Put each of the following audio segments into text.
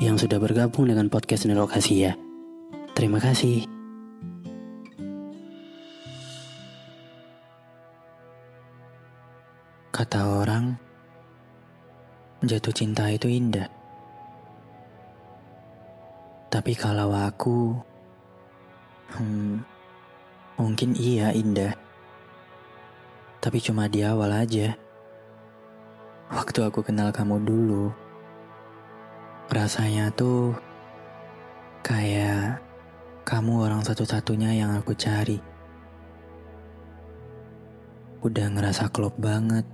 yang sudah bergabung dengan podcast Nerokasi ya. Terima kasih. Kata orang, jatuh cinta itu indah. Tapi kalau aku, hmm, mungkin iya indah. Tapi cuma di awal aja. Waktu aku kenal kamu dulu, rasanya tuh kayak kamu orang satu-satunya yang aku cari. Udah ngerasa klop banget.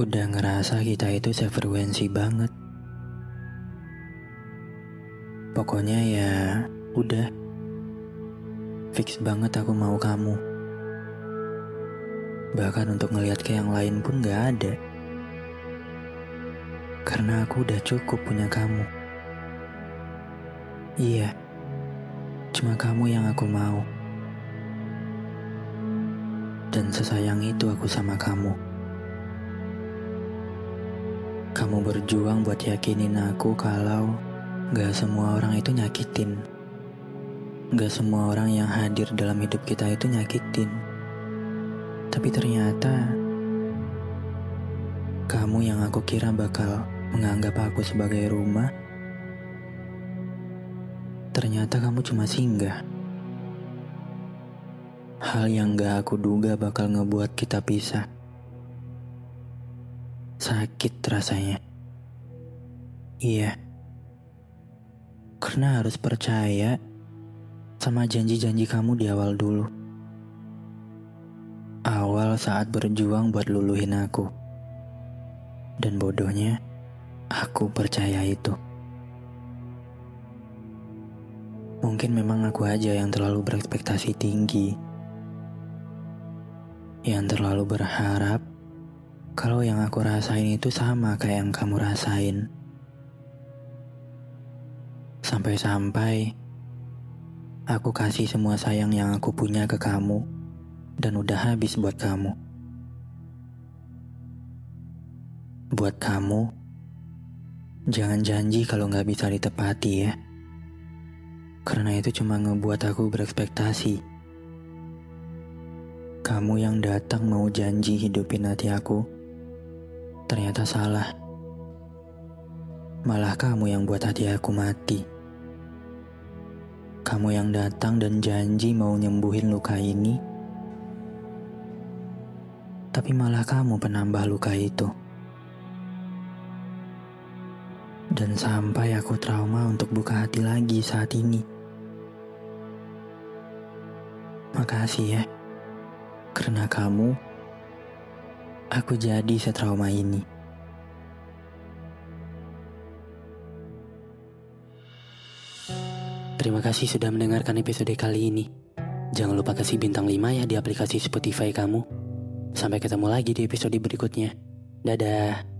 Udah ngerasa kita itu sefrekuensi banget. Pokoknya ya udah. Fix banget aku mau kamu. Bahkan untuk ngeliat ke yang lain pun gak ada. Karena aku udah cukup punya kamu. Iya, cuma kamu yang aku mau. Dan sesayang itu aku sama kamu. Kamu berjuang buat yakinin aku kalau gak semua orang itu nyakitin. Gak semua orang yang hadir dalam hidup kita itu nyakitin. Tapi ternyata kamu yang aku kira bakal menganggap aku sebagai rumah, ternyata kamu cuma singgah. Hal yang gak aku duga bakal ngebuat kita pisah. Sakit rasanya. Iya. Karena harus percaya sama janji-janji kamu di awal dulu. Awal saat berjuang buat luluhin aku. Dan bodohnya, aku percaya itu. Mungkin memang aku aja yang terlalu berekspektasi tinggi. Yang terlalu berharap kalau yang aku rasain itu sama kayak yang kamu rasain. Sampai-sampai aku kasih semua sayang yang aku punya ke kamu dan udah habis buat kamu. Buat kamu, jangan janji kalau nggak bisa ditepati ya. Karena itu cuma ngebuat aku berekspektasi. Kamu yang datang mau janji hidupin hati aku, ternyata salah. Malah kamu yang buat hati aku mati. Kamu yang datang dan janji mau nyembuhin luka ini, tapi malah kamu penambah luka itu. Dan sampai aku trauma untuk buka hati lagi saat ini. Makasih ya, karena kamu, aku jadi setrauma ini. Terima kasih sudah mendengarkan episode kali ini. Jangan lupa kasih bintang 5 ya di aplikasi Spotify kamu. Sampai ketemu lagi di episode berikutnya. Dadah.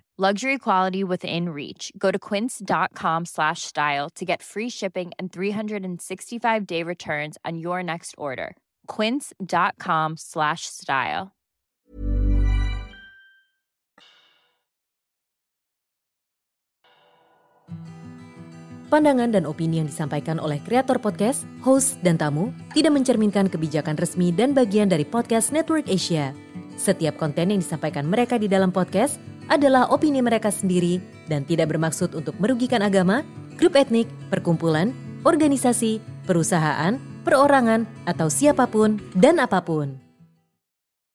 Luxury quality within reach. Go to quince.com slash style to get free shipping and 365 day returns on your next order. quince.com/style. Pandangan dan opini yang disampaikan oleh kreator podcast, host, dan tamu tidak mencerminkan kebijakan resmi dan bagian dari podcast Network Asia. Setiap konten yang disampaikan mereka di dalam podcast adalah opini mereka sendiri dan tidak bermaksud untuk merugikan agama, grup etnik, perkumpulan, organisasi, perusahaan, perorangan, atau siapa pun dan apa pun.